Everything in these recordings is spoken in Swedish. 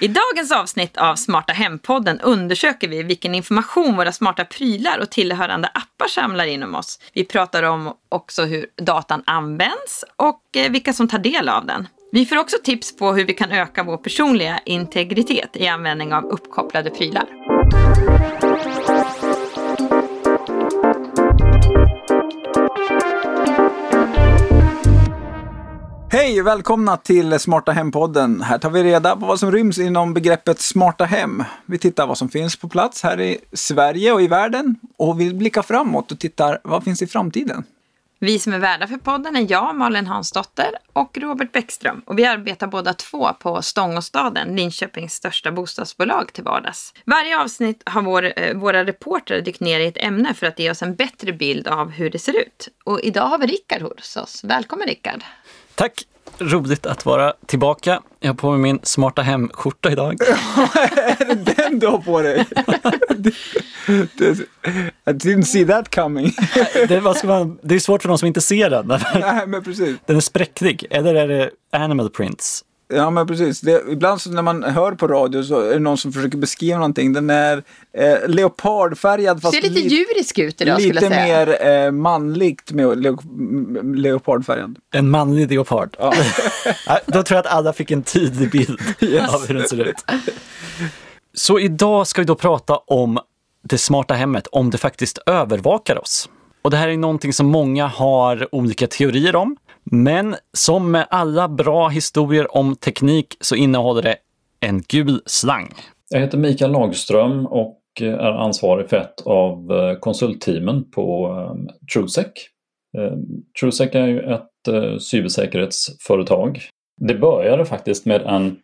I dagens avsnitt av Smarta Hem-podden undersöker vi vilken information våra smarta prylar och tillhörande appar samlar in om oss. Vi pratar om också hur datan används och eh, vilka som tar del av den. Vi får också tips på hur vi kan öka vår personliga integritet i användning av uppkopplade prylar. Hej och välkomna till Smarta Hem-podden. Här tar vi reda på vad som ryms inom begreppet smarta hem. Vi tittar vad som finns på plats här i Sverige och i världen och vi blickar framåt och tittar vad finns i framtiden. Vi som är värdar för podden är jag, Malin Hansdotter och Robert Bäckström. Och vi arbetar båda två på Stångåstaden, Linköpings största bostadsbolag till vardags. Varje avsnitt har vår, eh, våra reportrar dykt ner i ett ämne för att ge oss en bättre bild av hur det ser ut. Och idag har vi Rickard hos oss. Välkommen Rickard! Tack! Roligt att vara tillbaka. Jag har på mig min smarta hem-skjorta idag. är det den du har på dig? I didn't see that coming. det, man, det är svårt för de som inte ser den. Nej, men precis. Den är spräcklig. Eller är det animal prints? Ja men precis. Det, ibland så när man hör på radio så är det någon som försöker beskriva någonting. Den är eh, leopardfärgad fast ser lite li djurisk ut idag Lite skulle jag säga. mer eh, manligt med le leopardfärgad. En manlig leopard. Ja. Då tror jag att alla fick en tydlig bild yes. av hur den ser ut. Så idag ska vi då prata om det smarta hemmet, om det faktiskt övervakar oss. Och det här är någonting som många har olika teorier om. Men som med alla bra historier om teknik så innehåller det en gul slang. Jag heter Mikael Lagström och eh, är ansvarig för ett av eh, konsultteamen på eh, TrueSec. TrueSec är ju ett cybersäkerhetsföretag. Det började faktiskt med en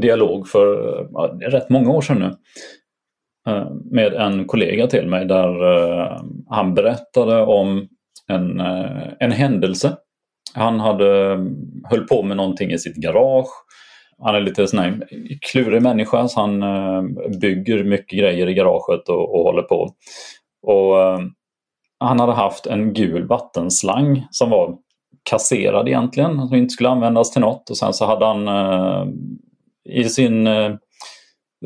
dialog för rätt många år sedan nu med en kollega till mig där han berättade om en, en händelse han hade, höll på med någonting i sitt garage. Han är lite sån här klurig människa så han eh, bygger mycket grejer i garaget och, och håller på. Och eh, Han hade haft en gul vattenslang som var kasserad egentligen, som inte skulle användas till något. Och sen så hade han eh, i sin, eh,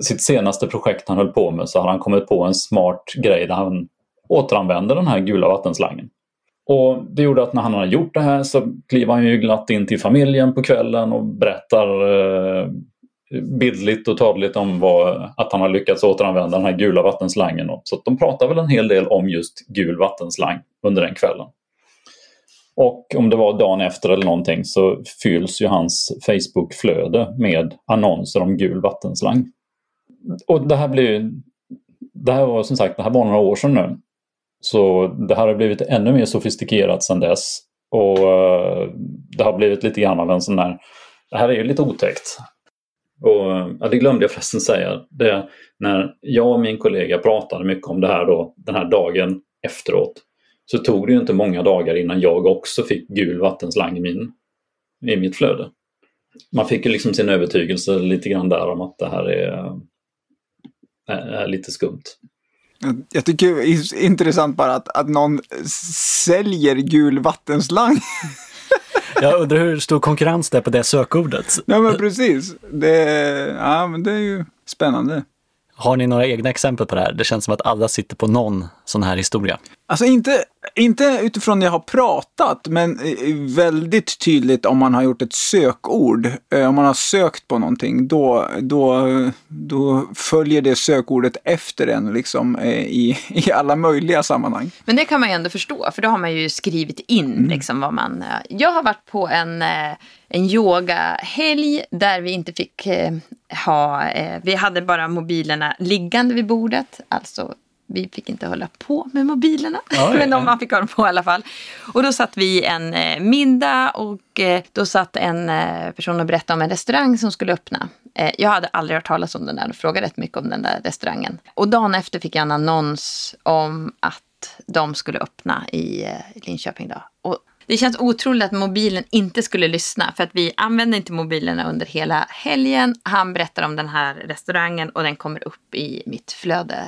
sitt senaste projekt han höll på med så hade han kommit på en smart grej där han återanvände den här gula vattenslangen. Och Det gjorde att när han hade gjort det här så kliver han ju glatt in till familjen på kvällen och berättar eh, bildligt och tavligt om vad, att han har lyckats återanvända den här gula vattenslangen. Så de pratar väl en hel del om just gul vattenslang under den kvällen. Och om det var dagen efter eller någonting så fylls ju hans Facebook-flöde med annonser om gul vattenslang. Och det här blir det här var som sagt, det här var några år sedan nu. Så det här har blivit ännu mer sofistikerat sedan dess. Och eh, det har blivit lite grann av en sån där, det här är ju lite otäckt. Och ja, det glömde jag förresten säga. Det, när jag och min kollega pratade mycket om det här då, den här dagen efteråt så tog det ju inte många dagar innan jag också fick gul vattenslang i, min, i mitt flöde. Man fick ju liksom sin övertygelse lite grann där om att det här är, är lite skumt. Jag tycker det är intressant bara att, att någon säljer gul vattenslang. Jag undrar hur stor konkurrens det är på det sökordet. Ja men precis. Det, ja, men det är ju spännande. Har ni några egna exempel på det här? Det känns som att alla sitter på någon sån här historia. Alltså inte, inte utifrån det jag har pratat, men väldigt tydligt om man har gjort ett sökord. Eh, om man har sökt på någonting, då, då, då följer det sökordet efter en liksom, eh, i, i alla möjliga sammanhang. Men det kan man ju ändå förstå, för då har man ju skrivit in mm. liksom, vad man... Eh, jag har varit på en en yogahelg där vi inte fick eh, ha, eh, vi hade bara mobilerna liggande vid bordet, alltså vi fick inte hålla på med mobilerna, oh, men de, man fick dem på i alla fall. Och då satt vi en eh, middag och eh, då satt en eh, person och berättade om en restaurang som skulle öppna. Eh, jag hade aldrig hört talas om den där och frågade rätt mycket om den där restaurangen. Och dagen efter fick jag en annons om att de skulle öppna i eh, Linköping. Då. Och det känns otroligt att mobilen inte skulle lyssna för att vi använde inte mobilerna under hela helgen. Han berättar om den här restaurangen och den kommer upp i mitt flöde.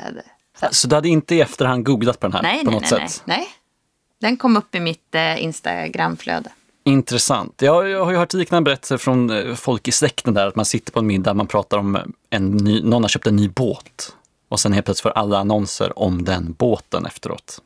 Så, så du hade inte i efterhand googlat på den här nej, på nej, något nej, sätt? Nej, nej. Den kom upp i mitt eh, Instagramflöde. Intressant. Jag, jag har ju hört liknande berättelser från eh, folk i släkten där, att man sitter på en middag, man pratar om en ny, någon har köpt en ny båt. Och sen helt plötsligt får alla annonser om den båten efteråt.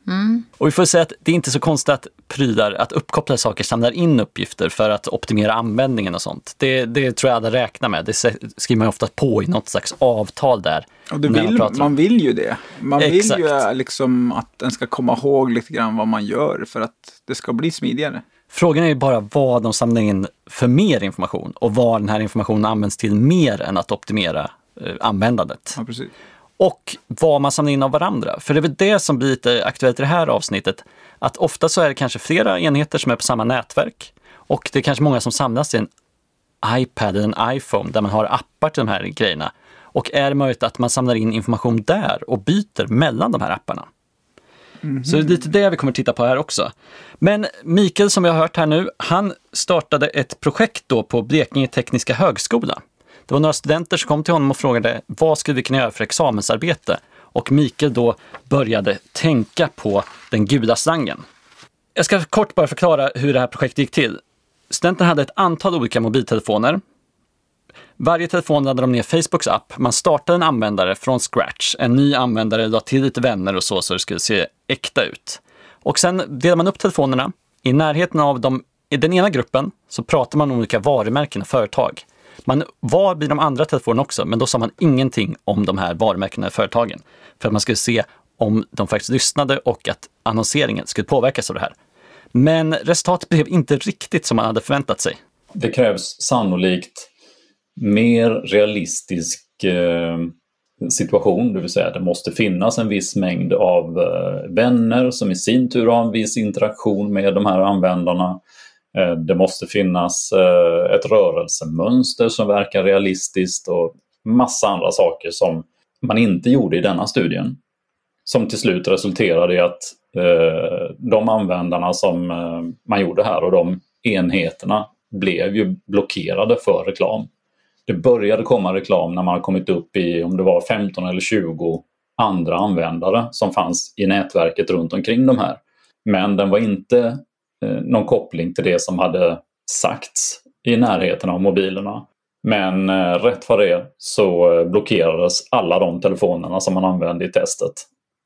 Och vi får säga att det är inte så konstigt att prylar, att uppkopplade saker samlar in uppgifter för att optimera användningen och sånt. Det, det tror jag alla räknar med. Det skriver man ju ofta på i något slags avtal där. Och vill, man vill ju det. Man Exakt. vill ju liksom att den ska komma ihåg lite grann vad man gör för att det ska bli smidigare. Frågan är ju bara vad de samlar in för mer information och vad den här informationen används till mer än att optimera eh, användandet. Ja, och vad man samlar in av varandra. För det är väl det som blir lite aktuellt i det här avsnittet. Att ofta så är det kanske flera enheter som är på samma nätverk och det är kanske många som samlas i en iPad eller en iPhone där man har appar till de här grejerna. Och är det möjligt att man samlar in information där och byter mellan de här apparna? Så det är lite det vi kommer titta på här också. Men Mikael som vi har hört här nu, han startade ett projekt då på Blekinge Tekniska Högskola. Det var några studenter som kom till honom och frågade vad skulle vi kunna göra för examensarbete? Och Mikael då började tänka på den gula slangen. Jag ska kort bara förklara hur det här projektet gick till. Studenten hade ett antal olika mobiltelefoner. Varje telefon laddade de ner Facebooks app. Man startade en användare från scratch. En ny användare la till lite vänner och så, så det skulle se äkta ut. Och sen delade man upp telefonerna. I närheten av dem, i den ena gruppen så pratade man om olika varumärken och företag. Man var vid de andra telefonerna också, men då sa man ingenting om de här varumärkena och företagen. För att man skulle se om de faktiskt lyssnade och att annonseringen skulle påverkas av det här. Men resultatet blev inte riktigt som man hade förväntat sig. Det krävs sannolikt mer realistisk eh, situation, det vill säga det måste finnas en viss mängd av eh, vänner som i sin tur har en viss interaktion med de här användarna. Eh, det måste finnas eh, ett rörelsemönster som verkar realistiskt och massa andra saker som man inte gjorde i denna studien. Som till slut resulterade i att eh, de användarna som eh, man gjorde här och de enheterna blev ju blockerade för reklam. Det började komma reklam när man har kommit upp i om det var 15 eller 20 andra användare som fanns i nätverket runt omkring de här. Men den var inte eh, någon koppling till det som hade sagts i närheten av mobilerna. Men eh, rätt vad det är så eh, blockerades alla de telefonerna som man använde i testet.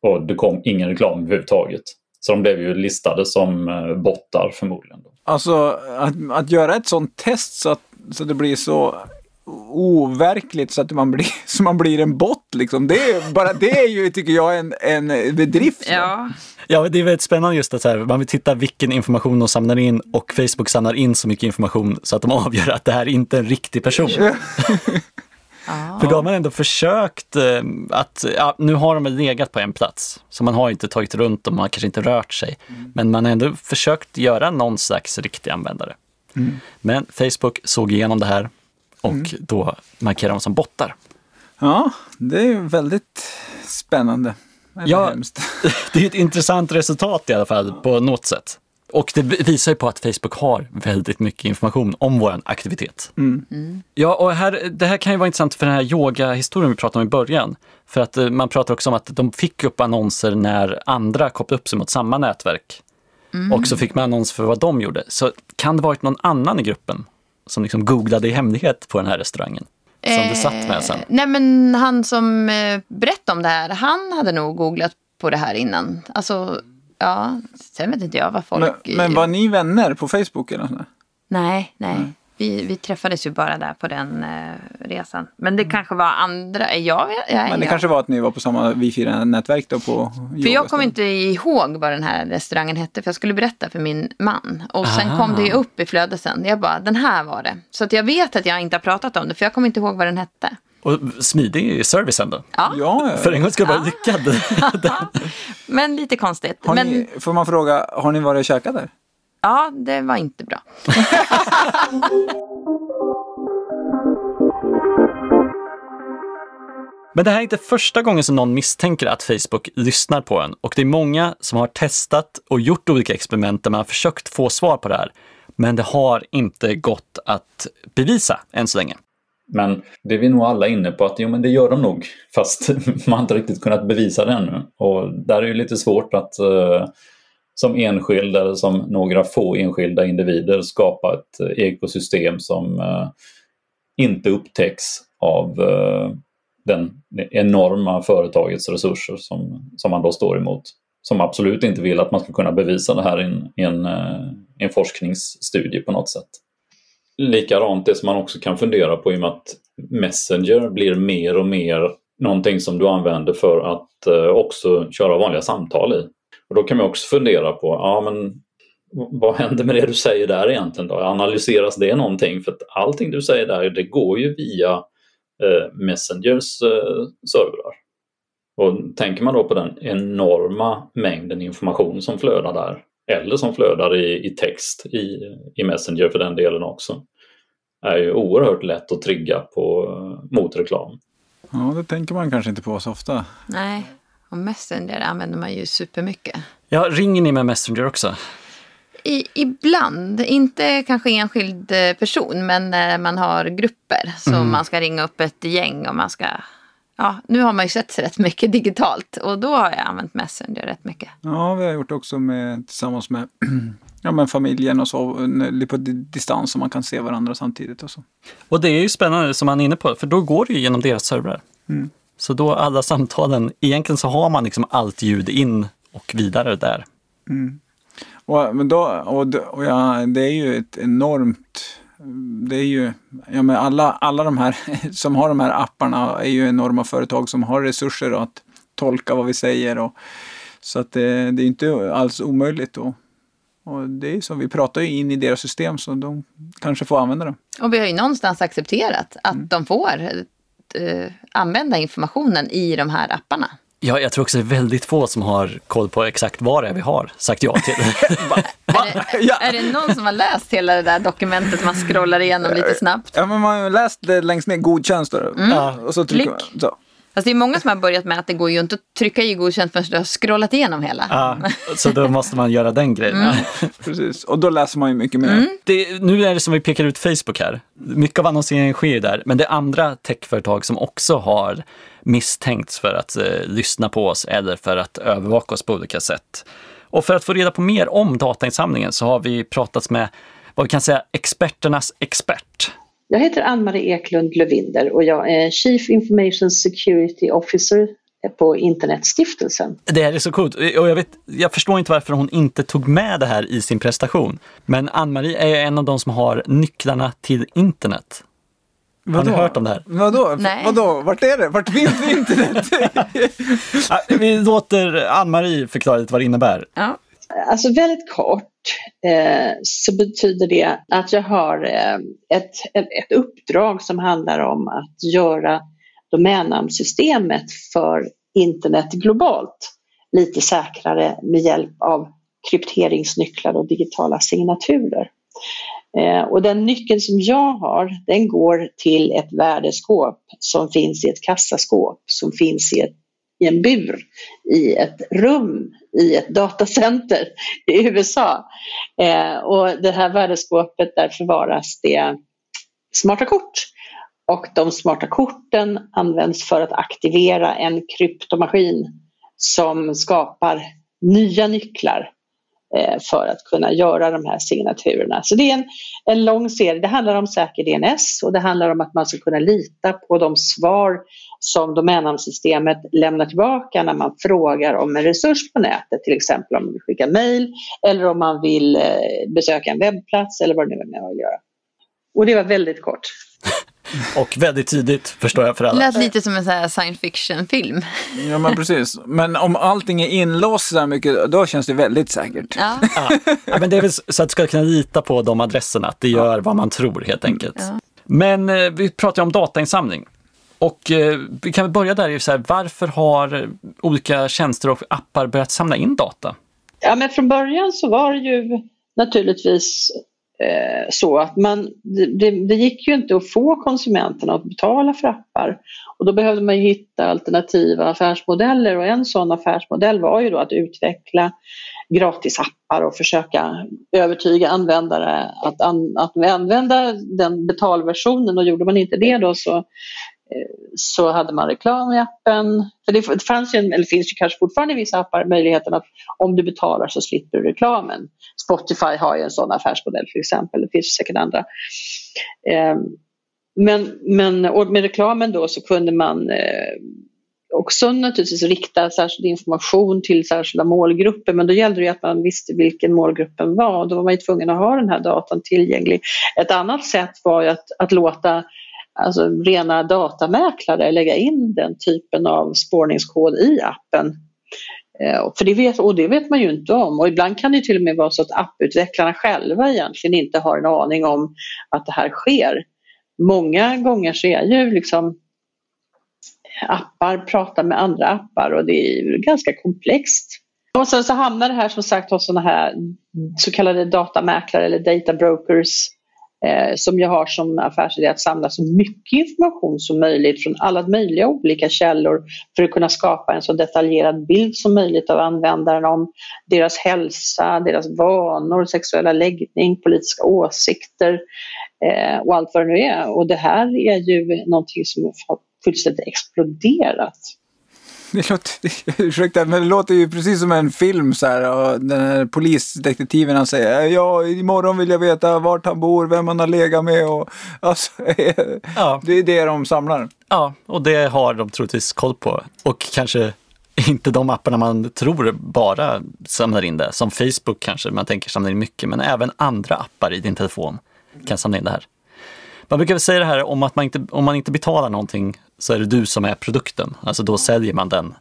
Och det kom ingen reklam överhuvudtaget. Så de blev ju listade som eh, bottar förmodligen. Alltså att, att göra ett sånt test så att så det blir så overkligt så att man blir, så man blir en bot liksom. Det är, bara det är ju, tycker jag, en, en bedrift. Ja, Ja, det är väldigt spännande just att här, man vill titta vilken information de samlar in och Facebook samlar in så mycket information så att de avgör att det här inte är en riktig person. För då har man ändå försökt eh, att, ja, nu har de väl legat på en plats, så man har inte tagit runt dem, man har kanske inte rört sig. Men man har ändå försökt göra någon slags riktig användare. Men Facebook såg igenom det här och då markerar de som bottar. Ja, det är ju väldigt spännande. Eller Ja. hemskt. Det är ett intressant resultat i alla fall på något sätt. Och det visar ju på att Facebook har väldigt mycket information om vår aktivitet. Ja, och här, det här kan ju vara intressant för den här yogahistorien vi pratade om i början. För att eh, man pratar också om att de fick upp annonser när andra kopplade upp sig mot samma nätverk. Och så fick man annonser för vad de gjorde. Så kan det varit någon annan i gruppen som liksom googlade i hemlighet på den här restaurangen? Som det satt med sen. Eh, Nej, men han som eh, berättade om det här, han hade nog googlat på det här innan. Alltså, ja, sen vet inte jag vad folk... Men, men var ni vänner på Facebook eller något sånt där? Nej, nej. Vi, vi träffades ju bara där på den eh, resan. Men det kanske var andra... Jag vet, jag, Mm. Men det jag, kanske var att ni var på samma wifi-nätverk då på För jag kom inte ihåg vad den här restaurangen hette, för jag skulle berätta för min man. Och sen Aha. kom det ju upp i flödet sen. Jag bara, den här var det. Så att jag vet att jag inte har pratat om det, för jag kommer inte ihåg vad den hette. Och smidig service ändå. Ja, Ja, För en gång ska vara lyckad. men lite konstigt. men ni, får man fråga, har ni varit och käkat där? Ja, det var inte bra. Men det här är inte första gången som någon misstänker att Facebook lyssnar på en och det är många som har testat och gjort olika experiment där man har försökt få svar på det här. Men det har inte gått att bevisa än så länge. Men det är vi nog alla inne på att jo, men det gör de nog. Fast man har inte riktigt kunnat bevisa det ännu. Och där är det lite svårt att, eh, som enskild eller som några få enskilda individer skapa ett eh, ekosystem som eh, inte upptäcks av eh, den enorma företagets resurser som, som man då står emot. Som absolut inte vill att man ska kunna bevisa det här i en, i en, en forskningsstudie på något sätt. Likadant det som man också kan fundera på i och med att Messenger blir mer och mer någonting som du använder för att också köra vanliga samtal i. Och då kan man också fundera på, ja men vad händer med det du säger där egentligen då? Analyseras det någonting? För att allting du säger där, det går ju via eh, Messengers eh, servrar. Och tänker man då på den enorma mängden information som flödar där, eller som flödar i, i text i, i Messenger för den delen också, är ju oerhört lätt att trigga på, mot reklam. Ja, det tänker man kanske inte på så ofta. Nej, och Messenger använder man ju supermycket. Ja, ringer ni med Messenger också? I, ibland, inte kanske enskild eh, person, men när man har grupper. Så mm. man ska ringa upp ett gäng och man ska... Ja, nu har man ju sett rätt mycket digitalt och då har jag använt Messenger rätt mycket. Ja, vi har gjort också med, tillsammans med ja, men familjen och så, på distans så man kan se varandra samtidigt. Och, så. och det är ju spännande som man är inne på, för då går det ju genom deras servrar. Mm. Så då alla samtalen, egentligen så har man liksom allt ljud in och vidare där. Mm. Och, men då, och, och ja, det är ju ett enormt det är ju, ja men alla, alla de här som har de här apparna är ju enorma företag som har resurser att tolka vad vi säger. Och, så att det, det är inte alls omöjligt. Och, och det är som vi pratar ju in i deras system så de kanske får använda dem. Och vi har ju någonstans accepterat att mm. de får uh, använda informationen i de här apparna. Ja, jag tror också det är väldigt få som har koll på exakt vad det är vi har sagt ja till. Va? Va? Är, det, är, det, någon som har läst hela det där dokumentet man scrollar igenom lite snabbt? Ja, men man har läst det längst ner, godkänt står det. Mm. Och så trycker man, så. Fast det är många som har börjat med att det går ju inte att trycka i godkänt förrän du har scrollat igenom hela. Ja, så då måste man göra den grejen. Mm. Precis, och då läser man ju mycket mer. Mm. Det, nu är det som vi pekar ut Facebook här. Mycket av annonseringen sker där, men det är andra techföretag som också har misstänkts för att eh, lyssna på oss eller för att övervaka oss på olika sätt. Och för att få reda på mer om datainsamlingen så har vi pratat med vad vi kan säga experternas expert. Jag heter Ann-Marie Eklund Lövinder och jag är Chief Information Security Officer på Internetstiftelsen. Det här är så coolt och jag, vet, jag förstår inte varför hon inte tog med det här i sin prestation. Men Ann-Marie är en av de som har nycklarna till internet. Vadå? Har ni hört om det här? Vadå? Nej. Vadå? Vart är det? Vart finns internet? Vi låter Ann-Marie förklara lite vad det innebär. Ja. Alltså väldigt kort eh, så betyder det att jag har eh, ett, ett, uppdrag som handlar om att göra domännamnsystemet för internet globalt lite säkrare med hjälp av krypteringsnycklar och digitala signaturer. Eh, och den nyckeln som jag har, den går till ett värdeskåp som finns i ett kassaskåp som finns i, ett, i en bur i ett rum i ett datacenter i USA. Eh, och det här värdeskåpet, där förvaras det smarta kort. Och de smarta korten används för att aktivera en kryptomaskin som skapar nya nycklar Eh, för att kunna göra de här signaturerna. Så det är en, en lång serie. Det handlar om säker DNS och det handlar om att man ska kunna lita på de svar som domännamnsystemet lämnar tillbaka när man frågar om en resurs på nätet, till exempel om man vill skicka mejl eller om man vill eh, besöka en webbplats eller vad det nu är man vill göra. Och det var väldigt kort. Och väldigt tidigt förstår jag för alla. Det lät lite som en sån science fiction-film. Ja men precis. Men om allting är inlåst så här mycket, då känns det väldigt säkert. Ja. ja. men det är väl så att du ska kunna lita på de adresserna, att det gör vad man tror helt enkelt. Ja. Men eh, vi pratar ju om datainsamling. Och eh, vi kan väl börja där, så här, varför har olika tjänster och appar börjat samla in data? Ja men från början så var det ju naturligtvis Eh, Eh, så att man, det, det, gick ju inte att få konsumenterna att betala för appar. Och då behövde man hitta alternativa affärsmodeller. Och en sån affärsmodell var ju då att utveckla gratisappar och försöka övertyga användare att, an, att använda den betalversionen. Och gjorde man inte det då så så hade man reklam i appen. För det fanns ju, eller finns ju kanske fortfarande i vissa appar möjligheten att om du betalar så slipper du reklamen. Spotify har ju en sån affärsmodell till exempel, det finns säkert andra. Ehm, men, men med reklamen då så kunde man eh, också naturligtvis rikta särskild information till särskilda målgrupper men då gällde det att man visste vilken målgruppen var och då var man ju tvungen att ha den här datan tillgänglig. Ett annat sätt var ju att, att låta alltså, rena datamäklare lägga in den typen av spårningskod i appen. Eh, för det vet, och det vet man ju inte om och ibland kan det till och med vara så att apputvecklarna själva egentligen inte har en aning om att det här sker. Många gånger så är ju liksom appar pratar med andra appar och det är ganska komplext. Och sen så hamnar det här som sagt hos sådana här så kallade datamäklare eller data brokers Eh, som jag har som affärsidé att samla så mycket information som möjligt från alla möjliga olika källor för att kunna skapa en så detaljerad bild som möjligt av användaren om deras hälsa, deras vanor, sexuella läggning, politiska åsikter eh, och allt vad det nu är. Och det här är ju någonting som har fullständigt exploderat. Det låter, ursäkta, men det låter ju precis som en film så här. Och den här polisdetektiven han säger ja, imorgon vill jag veta vart han bor, vem han har legat med och alltså, ja. det är det de samlar. Ja, och det har de troligtvis koll på. Och kanske inte de apparna man tror bara samlar in det, som Facebook kanske man tänker samlar in mycket, men även andra appar i din telefon kan samla in det här. Man brukar väl säga det här om att man inte, om man inte betalar någonting så är det du som är produkten. Alltså då säljer man den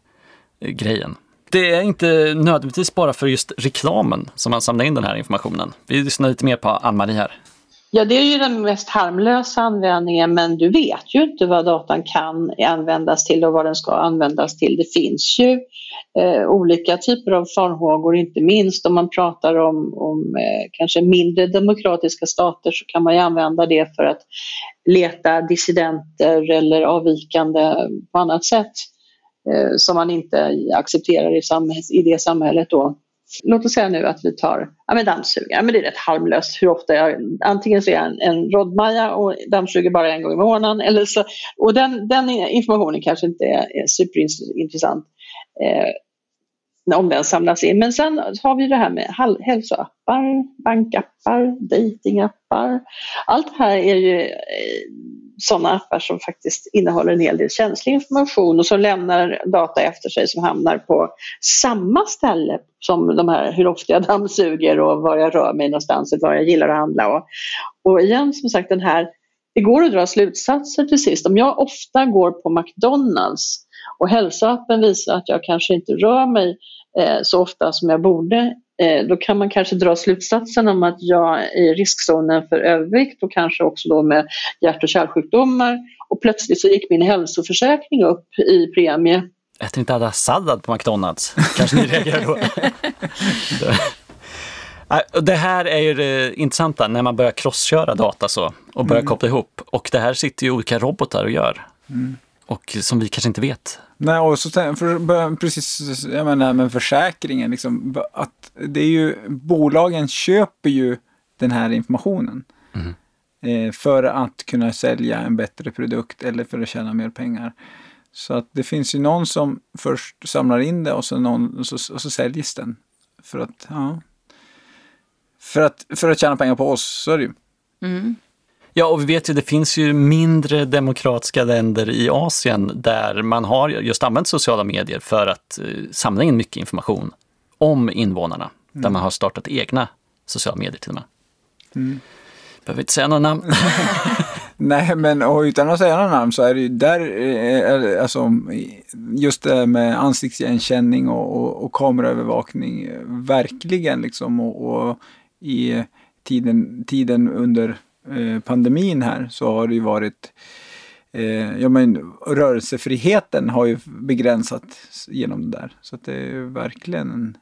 eh, grejen. Det är inte nödvändigtvis bara för just reklamen som man samlar in den här informationen. Vi lyssnar lite mer på Ann-Marie här. Ja, det är ju den mest harmlösa användningen men du vet ju inte vad datan kan användas till och vad den ska användas till. Det finns ju eh, olika typer av farhågor, inte minst om man pratar om, om eh, kanske mindre demokratiska stater så kan man ju använda det för att leta dissidenter eller avvikande på annat sätt eh, som man inte accepterar i, samhälls, i det samhället då. Låt oss säga nu att vi tar ja, men dammsugare, men det är rätt harmlöst hur ofta jag, antingen så är jag en, en rådmaja och dammsuger bara en gång i månaden eller så, och den, den informationen kanske inte är, är superintressant eh, om den samlas in. Men sen har vi det här med hälsoappar, bankappar, datingappar. Allt det här är ju eh, sådana appar som faktiskt innehåller en hel del känslig information och som lämnar data efter sig som hamnar på samma ställe som de här hur ofta jag dammsuger och var jag rör mig någonstans och var jag gillar att handla. Och, och igen som sagt den här, det går att dra slutsatser till sist. Om jag ofta går på McDonalds och hälsoappen visar att jag kanske inte rör mig eh, så ofta som jag borde då kan man kanske dra slutsatsen om att jag är i riskzonen för övervikt och kanske också då med hjärt och kärlsjukdomar. Och plötsligt så gick min hälsoförsäkring upp i premie. Äter inte alla sallad på McDonalds? Kanske ni reagerar då? Det här är ju det intressanta när man börjar crossköra data så och börjar mm. koppla ihop. Och det här sitter ju olika robotar och gör. Mm. Och som vi kanske inte vet Nej, och så för, precis, jag menar med försäkringen, liksom, att det är ju, bolagen köper ju den här informationen. Mm. Eh, för att kunna sälja en bättre produkt eller för att tjäna mer pengar. Så att det finns ju någon som först samlar in det och så, någon, och så, och så säljs den. För att, ja. För att, för att tjäna pengar på oss, så är det ju. Mm. Ja, och vi vet ju det finns ju mindre demokratiska länder i Asien där man har just använt sociala medier för att uh, samla in mycket information om invånarna. Mm. Där man har startat egna sociala medier till och med. Mm. Behöver inte säga några namn. Nej, men och utan att säga några namn så är det ju där, eh, alltså, just det med ansiktsigenkänning och, och, och kameraövervakning, verkligen liksom och, och i tiden, tiden under Eh, pandemin här så har det ju varit eh, ja, men rörelsefriheten har ju begränsats genom det där. Så det är verkligen en,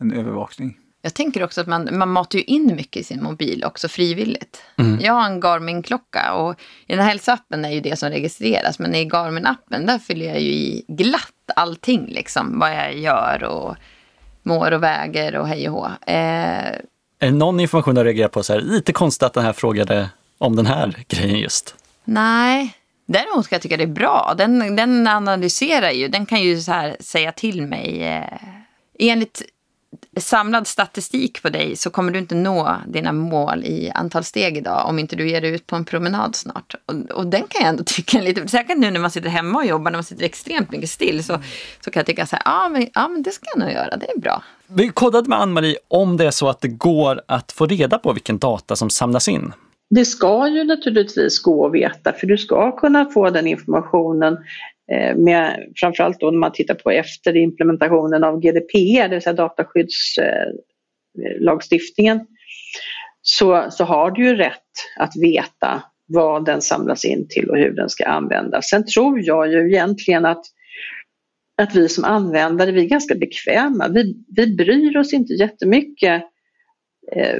en övervakning. Jag tänker också att man, man matar ju in mycket i sin mobil också frivilligt. Mm. Jag har en Garmin-klocka och i den här hälsoappen är ju det som registreras. Men i Garmin-appen där fyller jag ju i glatt allting liksom. Vad jag gör och mår och väger och hej och hå. Eh, är det någon information du reagerar på så här, lite konstigt att den här frågade om den här grejen just? Nej, Däremot ska jag tycka det är bra. Den, den analyserar ju, den kan ju så här säga till mig. Eh, enligt samlad statistik på dig så kommer du inte nå dina mål i antal steg idag om inte du ger dig ut på en promenad snart. Och, och den kan jag ändå tycka är lite, säkert nu när man sitter hemma och jobbar, när man sitter extremt mycket still, så, så kan jag tycka så här, ja men, ja men det ska jag nog göra, det är bra. Vi kollade med Ann-Marie om det är så att det går att få reda på vilken data som samlas in. Det ska ju naturligtvis gå att veta för du ska kunna få den informationen eh, med, framförallt då när man tittar på efter implementationen av GDPR, det vill säga dataskyddslagstiftningen, så, så har du ju rätt att veta vad den samlas in till och hur den ska användas. Sen tror jag ju egentligen att, att vi som användare, vi är ganska bekväma. Vi, vi bryr oss inte jättemycket eh,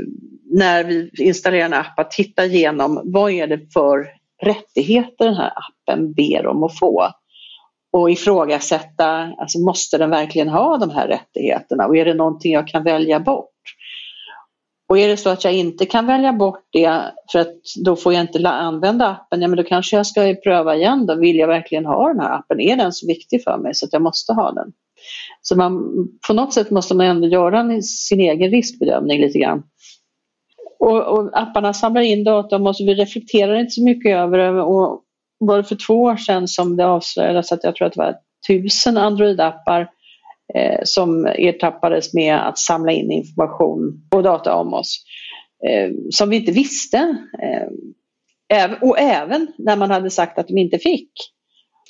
när vi installerar en app att titta igenom vad är det för rättigheter den här appen ber om att få. Och ifrågasätta, alltså måste den verkligen ha de här rättigheterna och är det någonting jag kan välja bort? Och är det så att jag inte kan välja bort det för att då får jag inte använda appen, ja men då kanske jag ska pröva igen då. Vill jag verkligen ha den här appen? Är den så viktig för mig så att jag måste ha den? Så man, på något sätt måste man ändå göra sin egen riskbedömning lite grann. Och, och apparna samlar in data och vi reflekterar inte så mycket över det. Och var det för två år sedan som det avslöjades att jag tror att det var tusen Android-appar som ertappades med att samla in information och data om oss eh, som vi inte visste. Eh, och även när man hade sagt att de inte fick.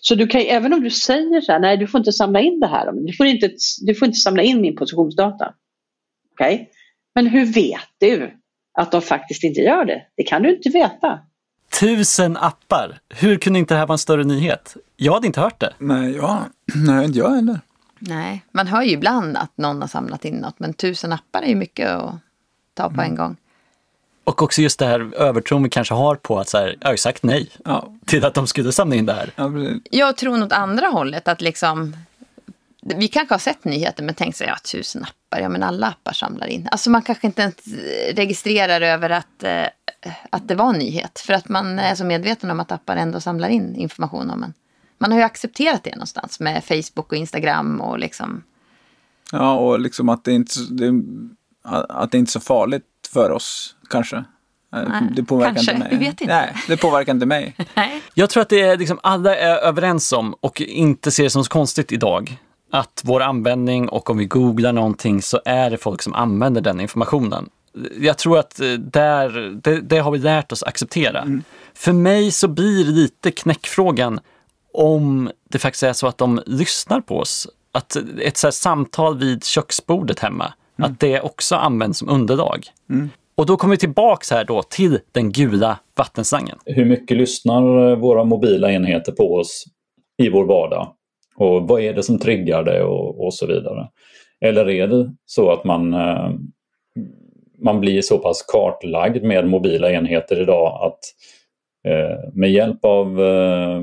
Så du kan, även om du säger så här, nej du får inte samla in det här, du får inte, du får inte samla in min positionsdata. Okej? Okay? Men hur vet du att de faktiskt inte gör det? Det kan du inte veta. Tusen appar! Hur kunde inte det här vara en större nyhet? Jag hade inte hört det. Nej, ja, nej inte jag heller. Nej, man hör ju ibland att någon har samlat in något, men tusen appar är ju mycket att ta på mm. en gång. Och också just det här övertron vi kanske har på att så här, jag har ju sagt nej ja. till att de skulle samla in det här. Ja, jag tror åt andra hållet att liksom vi kanske har sett nyheter men tänkt sig, ja tusen appar, ja men alla appar samlar in. Alltså man kanske inte ens registrerar över att, eh, att det var en nyhet. För att man är så medveten om att appar ändå samlar in information om en. Man har ju accepterat det någonstans med Facebook och Instagram och liksom. Ja, och liksom att det inte det, att det inte är så farligt för oss kanske. Nej, det påverkar kanske, inte mig. Vi vet inte. Nej, det påverkar inte mig. Jag tror att det är liksom alla är överens om och inte ser det som så konstigt idag att vår användning och om vi googlar någonting så är det folk som använder den informationen. Jag tror att eh, där, det, det har vi lärt oss acceptera. Mm. För mig så blir lite knäckfrågan om det faktiskt är så att de lyssnar på oss. Att ett så samtal vid köksbordet hemma, mm. att det också används som underlag. Mm. Och då kommer vi tillbaks här då till den gula vattenslangen. Hur mycket lyssnar våra mobila enheter på oss i vår vardag? Och vad är det som triggar det och, och så vidare. Eller är det så att man, eh, man blir så pass kartlagd med mobila enheter idag att eh, med hjälp av eh,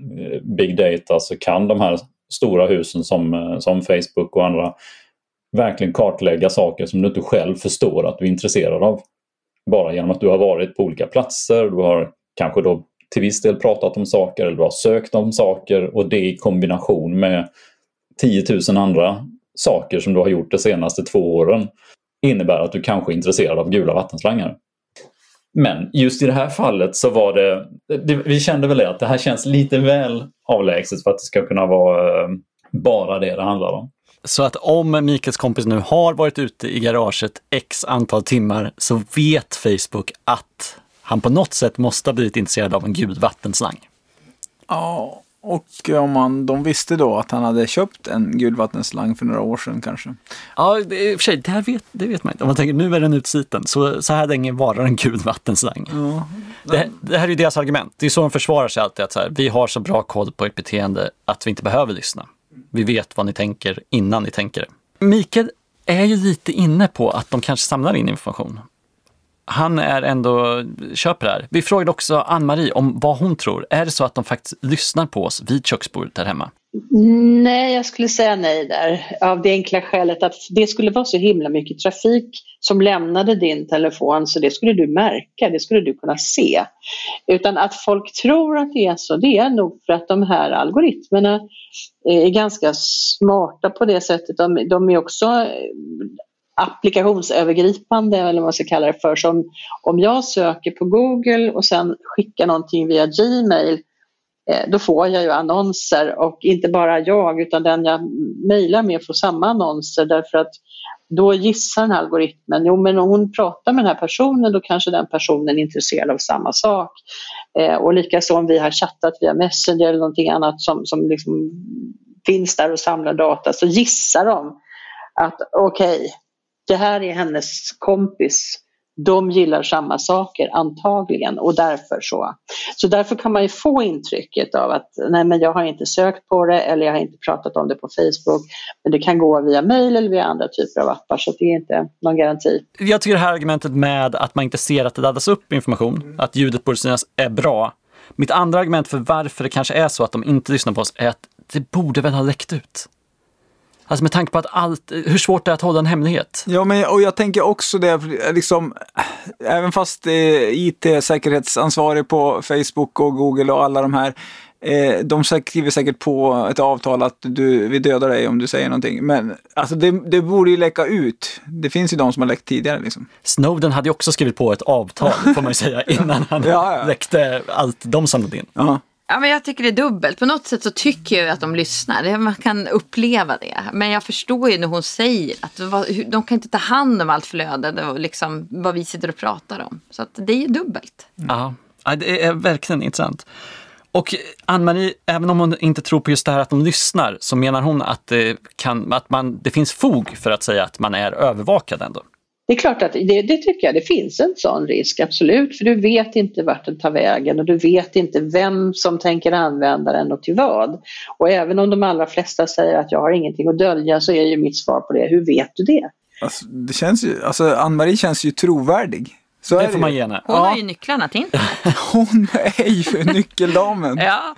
Eh, big data så kan de här stora husen som, eh, som Facebook och andra verkligen kartlägga saker som du inte själv förstår att du är intresserad av. Bara genom att du har varit på olika platser, du har kanske då till viss del pratat om saker eller du har sökt om saker och det i kombination med 10 000 andra saker som du har gjort de senaste två åren innebär att du kanske är intresserad av gula vattenslangar. Men just i det här fallet så var det, det vi kände väl det att det här känns lite väl avlägset för att det ska kunna vara eh, bara det det handlar om. Så att om Mikaels kompis nu har varit ute i garaget x antal timmar så vet Facebook att han på något sätt måste ha blivit intresserad av en gul vattenslang. Ja, och om man, de visste då att han hade köpt en gul vattenslang för några år sedan kanske. Ja, i och för sig, det, här vet, det vet man inte. Om man tänker nu är den utsliten, så, så här länge varar en gul vattenslang. Ja. Det, det, här är ju deras argument. Det är så de försvarar sig alltid, att så här, vi har så bra koll på ert beteende att vi inte behöver lyssna. Vi vet vad ni tänker innan ni tänker det. Mikael är ju lite inne på att de kanske samlar in information han är ändå, köper det här. Vi frågade också Ann-Marie om vad hon tror. Är det så att de faktiskt lyssnar på oss vid köksbordet där hemma? Nej, jag skulle säga nej där. Av det enkla skälet att det skulle vara så himla mycket trafik som lämnade din telefon så det skulle du märka, det skulle du kunna se. Utan att folk tror att det är så, det är nog för att de här algoritmerna är ganska smarta på det sättet. De, de är också applikationsövergripande eller vad man ska kalla det för. Som om jag söker på Google och sen skickar någonting via Gmail eh, då får jag ju annonser och inte bara jag utan den jag mejlar med får samma annonser därför att då gissar den här algoritmen, jo men om hon pratar med den här personen då kanske den personen är intresserad av samma sak. Eh, och likaså om vi har chattat via Messenger eller någonting annat som, som liksom finns där och samlar data så gissar de att okej, okay, det här är hennes kompis de gillar samma saker antagligen och därför så. Så därför kan man ju få intrycket av att nej men jag har inte sökt på det eller jag har inte pratat om det på Facebook. Men det kan gå via mail eller via andra typer av appar så det är inte någon garanti. Jag tycker det här argumentet med att man inte ser att det laddas upp information, mm. att ljudet borde synas, är bra. Mitt andra argument för varför det kanske är så att de inte lyssnar på oss är att det borde väl ha läckt ut. Alltså med tanke på att allt, hur svårt det är att hålla en hemlighet. Ja, men och jag tänker också det, liksom, även fast IT-säkerhetsansvarig på Facebook och Google och alla de här, eh, de skriver säkert på ett avtal att du, vi dödar dig om du säger någonting. Men alltså det, det borde ju läcka ut. Det finns ju de som har läckt tidigare. Liksom. Snowden hade ju också skrivit på ett avtal, får man ju säga, innan han ja, ja. läckte allt de samlade in. Ja. Ja, men jag tycker det är dubbelt. På något sätt så tycker jag att de lyssnar. Man kan uppleva det. Men jag förstår ju när hon säger att de kan inte ta hand om allt flöde och liksom vad vi sitter och pratar om. Så att det är ju dubbelt. Ja, det är verkligen intressant. Och Ann-Marie, även om hon inte tror på just det här att de lyssnar, så menar hon att, det, kan, att man, det finns fog för att säga att man är övervakad ändå. Det är klart att det, det, tycker jag, det finns en sån risk, absolut. För du vet inte vart den tar vägen och du vet inte vem som tänker använda den och till vad. Och även om de allra flesta säger att jag har ingenting att dölja så är ju mitt svar på det, hur vet du det? Alltså, det känns ju, alltså Ann-Marie känns ju trovärdig. Så det får man ge henne. Hon ja. har ju nycklarna till Hon är ju nyckeldamen. ja.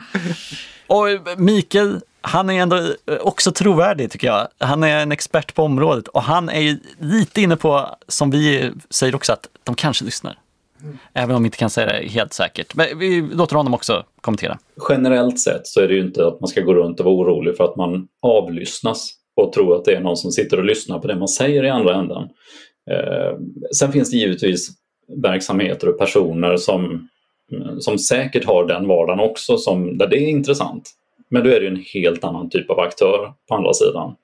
Och Mikael, han är ändå eh, också trovärdig tycker jag. Han är en expert på området och han är ju lite inne på, som vi säger också, att de kanske lyssnar. Mm. Även om vi inte kan säga det helt säkert. Men vi låter honom också kommentera. Generellt sett så är det ju inte att man ska gå runt och vara orolig för att man avlyssnas och tro att det är någon som sitter och lyssnar på det man säger i andra änden. Eh, sen finns det givetvis verksamheter och personer som, som säkert har den vardagen också, som, där det är intressant. Men då är det en helt annan typ av aktör på andra sidan.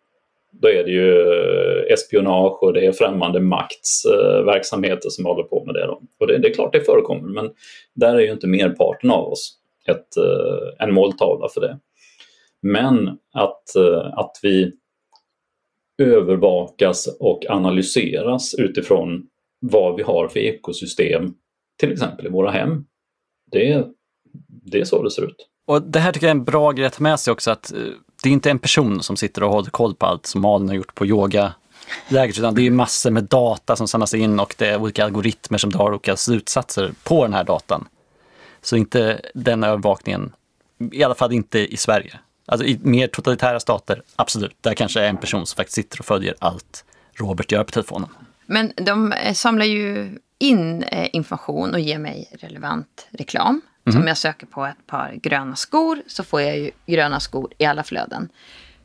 Då är det ju eh, espionage och det är främmande makts eh, verksamheter som håller på med det. Då. Och det, det, är klart det förekommer men där är ju inte merparten av oss ett, eh, en måltavla för det. Men att, att vi övervakas och analyseras utifrån vad vi har för ekosystem, till exempel i våra hem. Det, det är så det ser ut. Och det här tycker jag är en bra grej att ta med sig också, att eh, det är inte en person som sitter och håller koll på allt som Malin har gjort på yoga läget, utan det är massor med data som samlas in och det är olika algoritmer som drar olika slutsatser på den här datan. Så inte den övervakningen, i alla fall inte i Sverige. Alltså i mer totalitära stater, absolut, där kanske är en person som faktiskt sitter och följer allt Robert gör på telefonen. Men de eh, samlar ju in eh, information och ger mig relevant reklam. Mm. Om jag söker på ett par gröna skor så får jag ju gröna skor i alla flöden.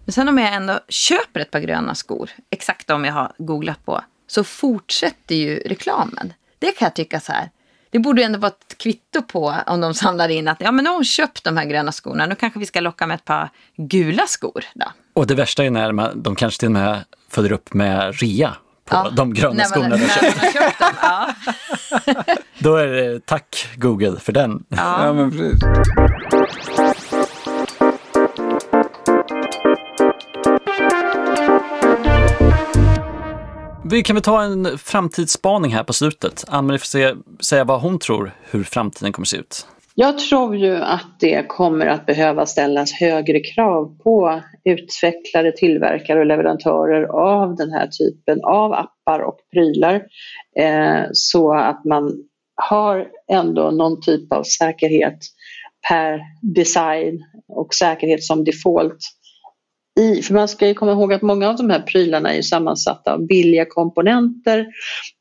Men sen om jag ändå köper ett par gröna skor, exakt de jag har googlat på, så fortsätter ju reklamen. Det kan jag tycka så här. Det borde ju ändå vara ett kvitto på om de samlar in att ja, men nu har hon köpt de här gröna skorna. Nu kanske vi ska locka med ett par gula skor. Då. Och det värsta är när man, de kanske till och med följer upp med rea på ja, de gröna skorna du köpt. Dem, ja. Då är det tack Google för den. Ja, ja men precis. Vi kan väl ta en framtidsspaning här på slutet. Ann-Marie får se, säga vad hon tror hur framtiden kommer se ut. Jag tror ju att det kommer att behöva ställas högre krav på utvecklare, tillverkare och leverantörer av den här typen av appar och prylar eh, så att man har ändå någon typ av säkerhet per design och säkerhet som default. I, för man ska ju komma ihåg att många av de här prylarna är sammansatta av billiga komponenter,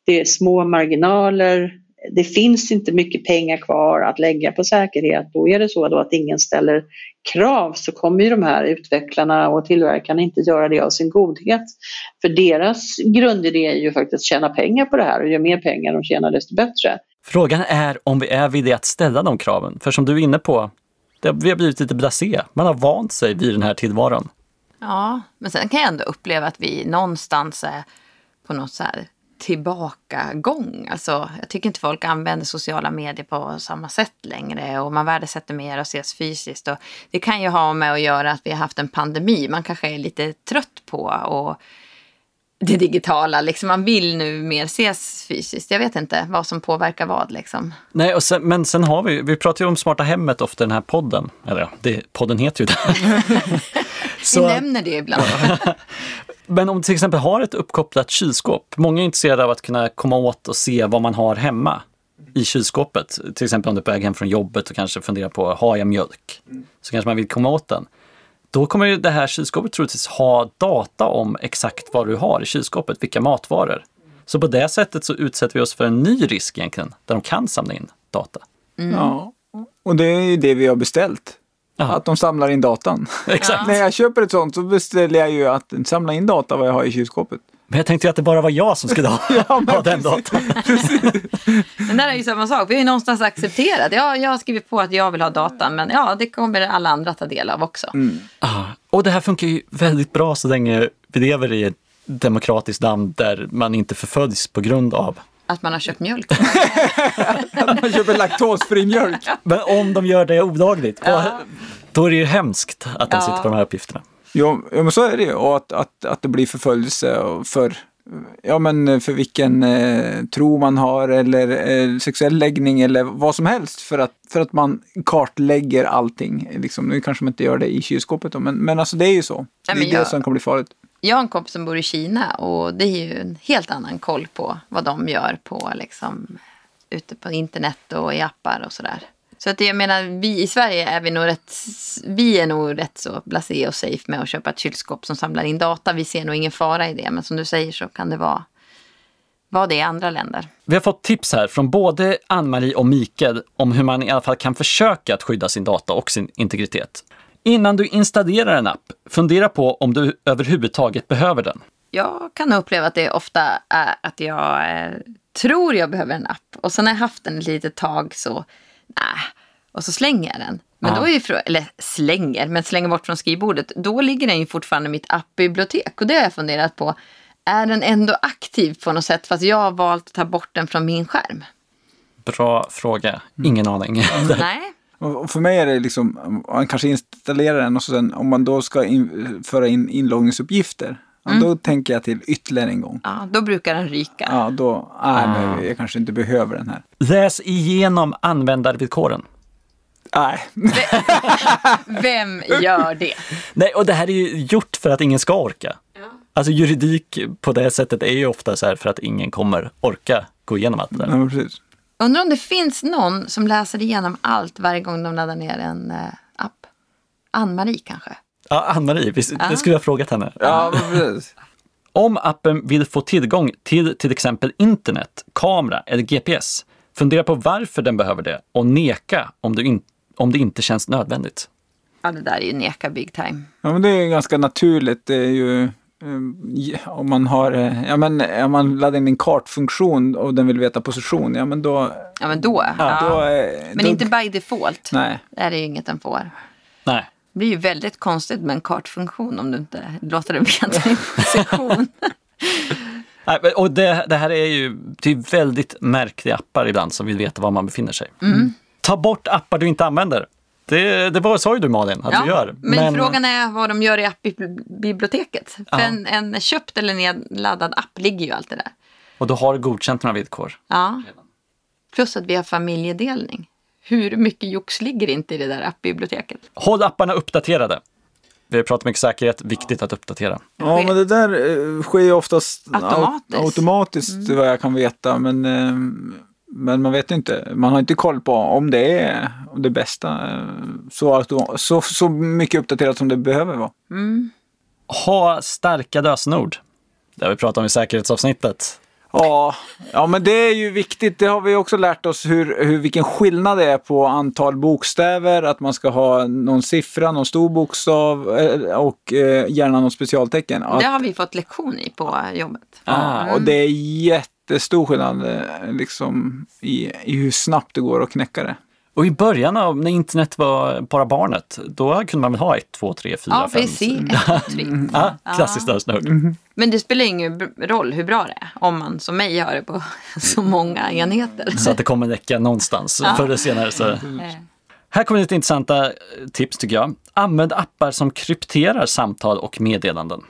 det är små marginaler, det finns inte mycket pengar kvar att lägga på säkerhet och är det så då att ingen ställer krav så kommer ju de här utvecklarna och tillverkarna inte göra det av sin godhet. För deras grundidé är ju faktiskt att tjäna pengar på det här och ju mer pengar de tjänar desto bättre. Frågan är om vi är vid det att ställa de kraven. För som du är inne på, det, vi har blivit lite blasé. Man har vant sig vid den här tillvaron. Ja, men sen kan jag ändå uppleva att vi någonstans är på något så här tillbakagång. Alltså, jag tycker inte folk använder sociala medier på samma sätt längre och man värdesätter mer att ses fysiskt. Och det kan ju ha med att göra att vi har haft en pandemi. Man kanske är lite trött på och det digitala. Liksom man vill nu mer ses fysiskt. Jag vet inte vad som påverkar vad. Liksom. Nej, och sen, men sen har vi, vi pratar ju om smarta hemmet ofta i den här podden. Eller ja, det, podden heter ju det. vi nämner det ibland. Men om du till exempel har ett uppkopplat kylskåp. Många är intresserade av att kunna komma åt och se vad man har hemma i kylskåpet. Till exempel om du är på väg hem från jobbet och kanske funderar på, har jag mjölk? Så kanske man vill komma åt den. Då kommer ju det här kylskåpet troligtvis ha data om exakt vad du har i kylskåpet, vilka matvaror. Så på det sättet så utsätter vi oss för en ny risk egentligen, där de kan samla in data. Mm. Ja, och det är ju det vi har beställt. Aha. Att de samlar in datan. Exakt. När jag köper ett sånt så beställer jag ju att samla in data vad jag har i kylskåpet. Men jag tänkte ju att det bara var jag som skulle ha, ja, ha den datan. men det är ju samma sak. Vi har ju någonstans accepterat. Ja, jag har skrivit på att jag vill ha datan, men ja, det kommer alla andra ta del av också. Mm. Ah, och det här funkar ju väldigt bra så länge vi lever i ett demokratiskt land där man inte förföljs på grund av att man har köpt mjölk. att man köper laktosfri mjölk. Men om de gör det olagligt, ja. då är det ju hemskt att de ja. sitter på de här uppgifterna. Jo, ja, men så är det ju. Och att, att, att det blir förföljelse för, ja, men för vilken eh, tro man har eller eh, sexuell läggning eller vad som helst. För att, för att man kartlägger allting. Liksom. Nu kanske man inte gör det i kylskåpet då, men, men alltså det är ju så. Nej, det är jag, det som kan bli farligt. Jag har en kompis som bor i Kina och det är ju en helt annan koll på vad de gör på liksom, ute på internet och i appar och sådär. Så att jag menar, vi i Sverige är vi nog rätt, vi är nog rätt så blasé och safe med att köpa ett kylskåp som samlar in data. Vi ser nog ingen fara i det, men som du säger så kan det vara, vara det i andra länder. Vi har fått tips här från både Ann-Marie och Mikael om hur man i alla fall kan försöka att skydda sin data och sin integritet. Innan du installerar en app, fundera på om du överhuvudtaget behöver den. Jag kan uppleva att det ofta är att jag eh, tror jag behöver en app och sen när jag haft den ett litet tag så nej, och så slänger jag den. Men ja. då är ju, eller slänger, men slänger bort från skrivbordet. Då ligger den ju fortfarande i mitt appbibliotek och det har jag funderat på. Är den ändå aktiv på något sätt fast jag har valt att ta bort den från min skärm? Bra fråga. Ingen mm. aning. Nej. Och för mig är det liksom, man kanske installerar den och så sen om man då ska in, föra in inloggningsuppgifter. Mm. Då tänker jag till ytterligare en gång. Ja, då brukar den ryka. Ja, då, nej, ah. jag kanske inte behöver den här. Läs igenom användarvillkoren. Nej. Vem gör det? Nej, och det här är ju gjort för att ingen ska orka. Ja. Alltså juridik på det sättet är ju ofta så här för att ingen kommer orka gå igenom allt det där. Ja, precis. Undrar om det finns någon som läser igenom allt varje gång de laddar ner en uh, app? Ann-Marie kanske? Ja, Ann-Marie, det skulle jag ha frågat henne. Ja, precis. Om appen vill få tillgång till till exempel internet, kamera eller GPS, fundera på varför den behöver det och neka om, du in, om det inte känns nödvändigt. Ja, det där är ju neka big time. Ja, men det är ganska naturligt. Det är ju Eh, om man har, eh, ja men om man laddar in en kartfunktion och den vill veta position, ja men då... Ja men då. Ja, ja. Då, men då, inte by default. Nej. Det är ju inget den får. Nej. Det blir ju väldigt konstigt med en kartfunktion om du inte låter den veta din position. Nej, och det, det, här är ju är väldigt märkliga appar ibland som vill veta var man befinner sig. Mm. Ta bort appar du inte använder. Det, det var, sa ju du Malin att ja, du gör. Men, men, frågan är vad de gör i appbiblioteket. För en, en köpt eller nedladdad app ligger ju alltid där. Och då har du godkänt några villkor. Ja. Plus att vi har familjedelning. Hur mycket jox ligger inte i det där appbiblioteket? Håll apparna uppdaterade. Vi har pratat mycket säkerhet, viktigt att uppdatera. Ja, men det där eh, sker ju oftast automatiskt, automatiskt mm. vad jag kan veta. Men eh, men man vet inte, man har inte koll på om det är det bästa. Så, så, så mycket uppdaterat som det behöver vara. Mm. Ha starka lösenord. Det har vi pratat om i säkerhetsavsnittet. Ja, ja, men det är ju viktigt. Det har vi också lärt oss hur, hur, vilken skillnad det är på antal bokstäver. Att man ska ha någon siffra, någon stor bokstav eh, och eh, gärna något specialtecken. Att, Det har vi fått lektion i på jobbet. ja, och det är jättestor skillnad eh, liksom, i, i hur snabbt det går att knäcka det. Och i början av när internet var bara barnet, då kunde man väl ha 1, 2, 3, 4, Ja, 5. VC, ett, två, tre. Ja, klassiskt lösenord. Men det spelar ingen roll hur bra det är om man som mig har det på så många enheter. Så att det kommer räcka någonstans förr eller senare. Så. Eh, Här kommer lite intressanta tips tycker jag. Använd appar som krypterar samtal och meddelanden.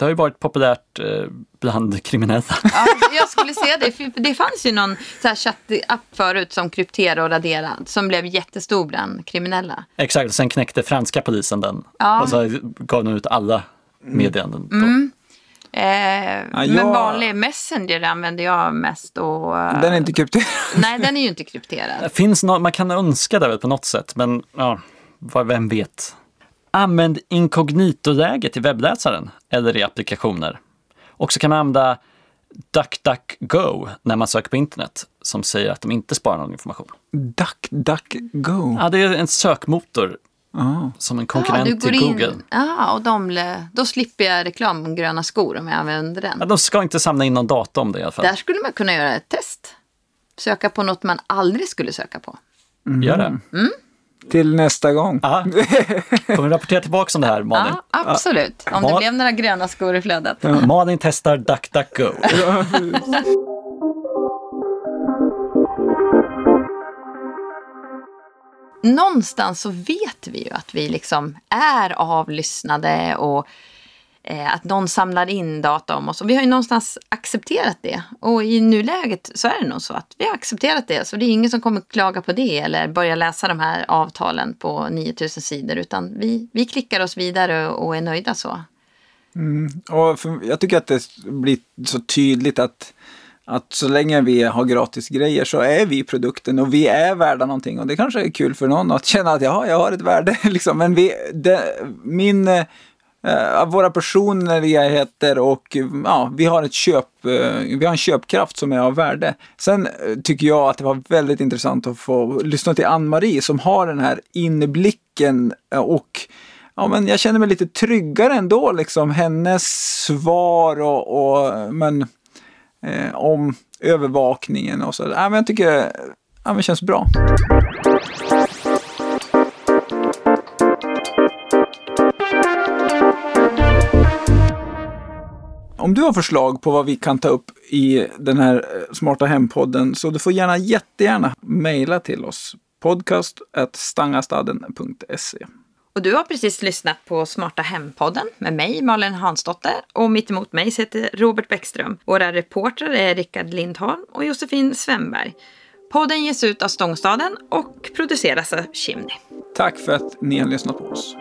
Det har ju varit populärt eh, bland kriminella. Ja, jag skulle säga det. För det fanns ju någon så här chattapp förut som krypterade och raderade som blev jättestor bland kriminella. Exakt, sen knäckte franska polisen den. Ja. Och så gav de ut alla meddelanden. då. Eh, Men jag- vanlig Messenger använder jag mest. Och, eh, Den är inte krypterad. Nej, den är ju inte krypterad. Finns nå- man kan önska det väl på något sätt, men ja, vad- vem vet. Använd inkognito-läget i webbläsaren eller i applikationer. Och så kan man använda DuckDuckGo när man söker på internet som säger att de inte sparar någon information. Duck, duck, go. Ja, det är en sökmotor Ah. som en Ja, konkurrent du går till Google. Ja, och de, då slipper jag reklam om gröna skor om jag använder den. Ja, de ska inte samla in någon data om det i alla fall. Där skulle man kunna göra ett test. Söka på något man aldrig skulle söka på. Gör det. Till nästa gång. Ja. Kommer du rapportera tillbaka om det här, Malin? Ja, absolut. Om det Ja. blev några gröna skor i flödet. Malin testar DuckDuckGo. Någonstans så vet vi ju att vi liksom är avlyssnade och Eh, att någon samlar in data om oss. Och vi har ju någonstans accepterat det. Och i nuläget så är det nog så att vi har accepterat det. Så det är ingen som kommer klaga på det eller börja läsa de här avtalen på 9000 sidor. Utan vi, vi klickar oss vidare och är nöjda så. Mm. Och för, jag tycker att det blir så tydligt att, att så länge vi har gratis grejer så är vi produkten och vi är värda någonting. Och det kanske är kul för någon att känna att jag har ett värde. Liksom. Men vi, det, min, eh, Eh, våra personligheter och eh, ja, vi har ett köp, eh, vi har en köpkraft som är av värde. Sen eh, tycker jag att det var väldigt intressant att få lyssna till Ann-Marie som har den här inblicken och ja, men jag känner mig lite tryggare ändå, liksom hennes svar och, och men, eh, om övervakningen och så. Ja, men jag tycker ja, men det känns bra. Om du har förslag på vad vi kan ta upp i den här eh, Smarta Hem-podden så du får gärna jättegärna mejla till oss. Podcast stangastaden.se Och du har precis lyssnat på Smarta Hem-podden med mig, Malin Hansdotter. Och mitt emot mig sitter Robert Bäckström. Våra reportrar är Rickard Lindholm och Josefin Svenberg. Podden ges ut av Stångstaden och produceras av Chimney. Tack för att ni har lyssnat på oss.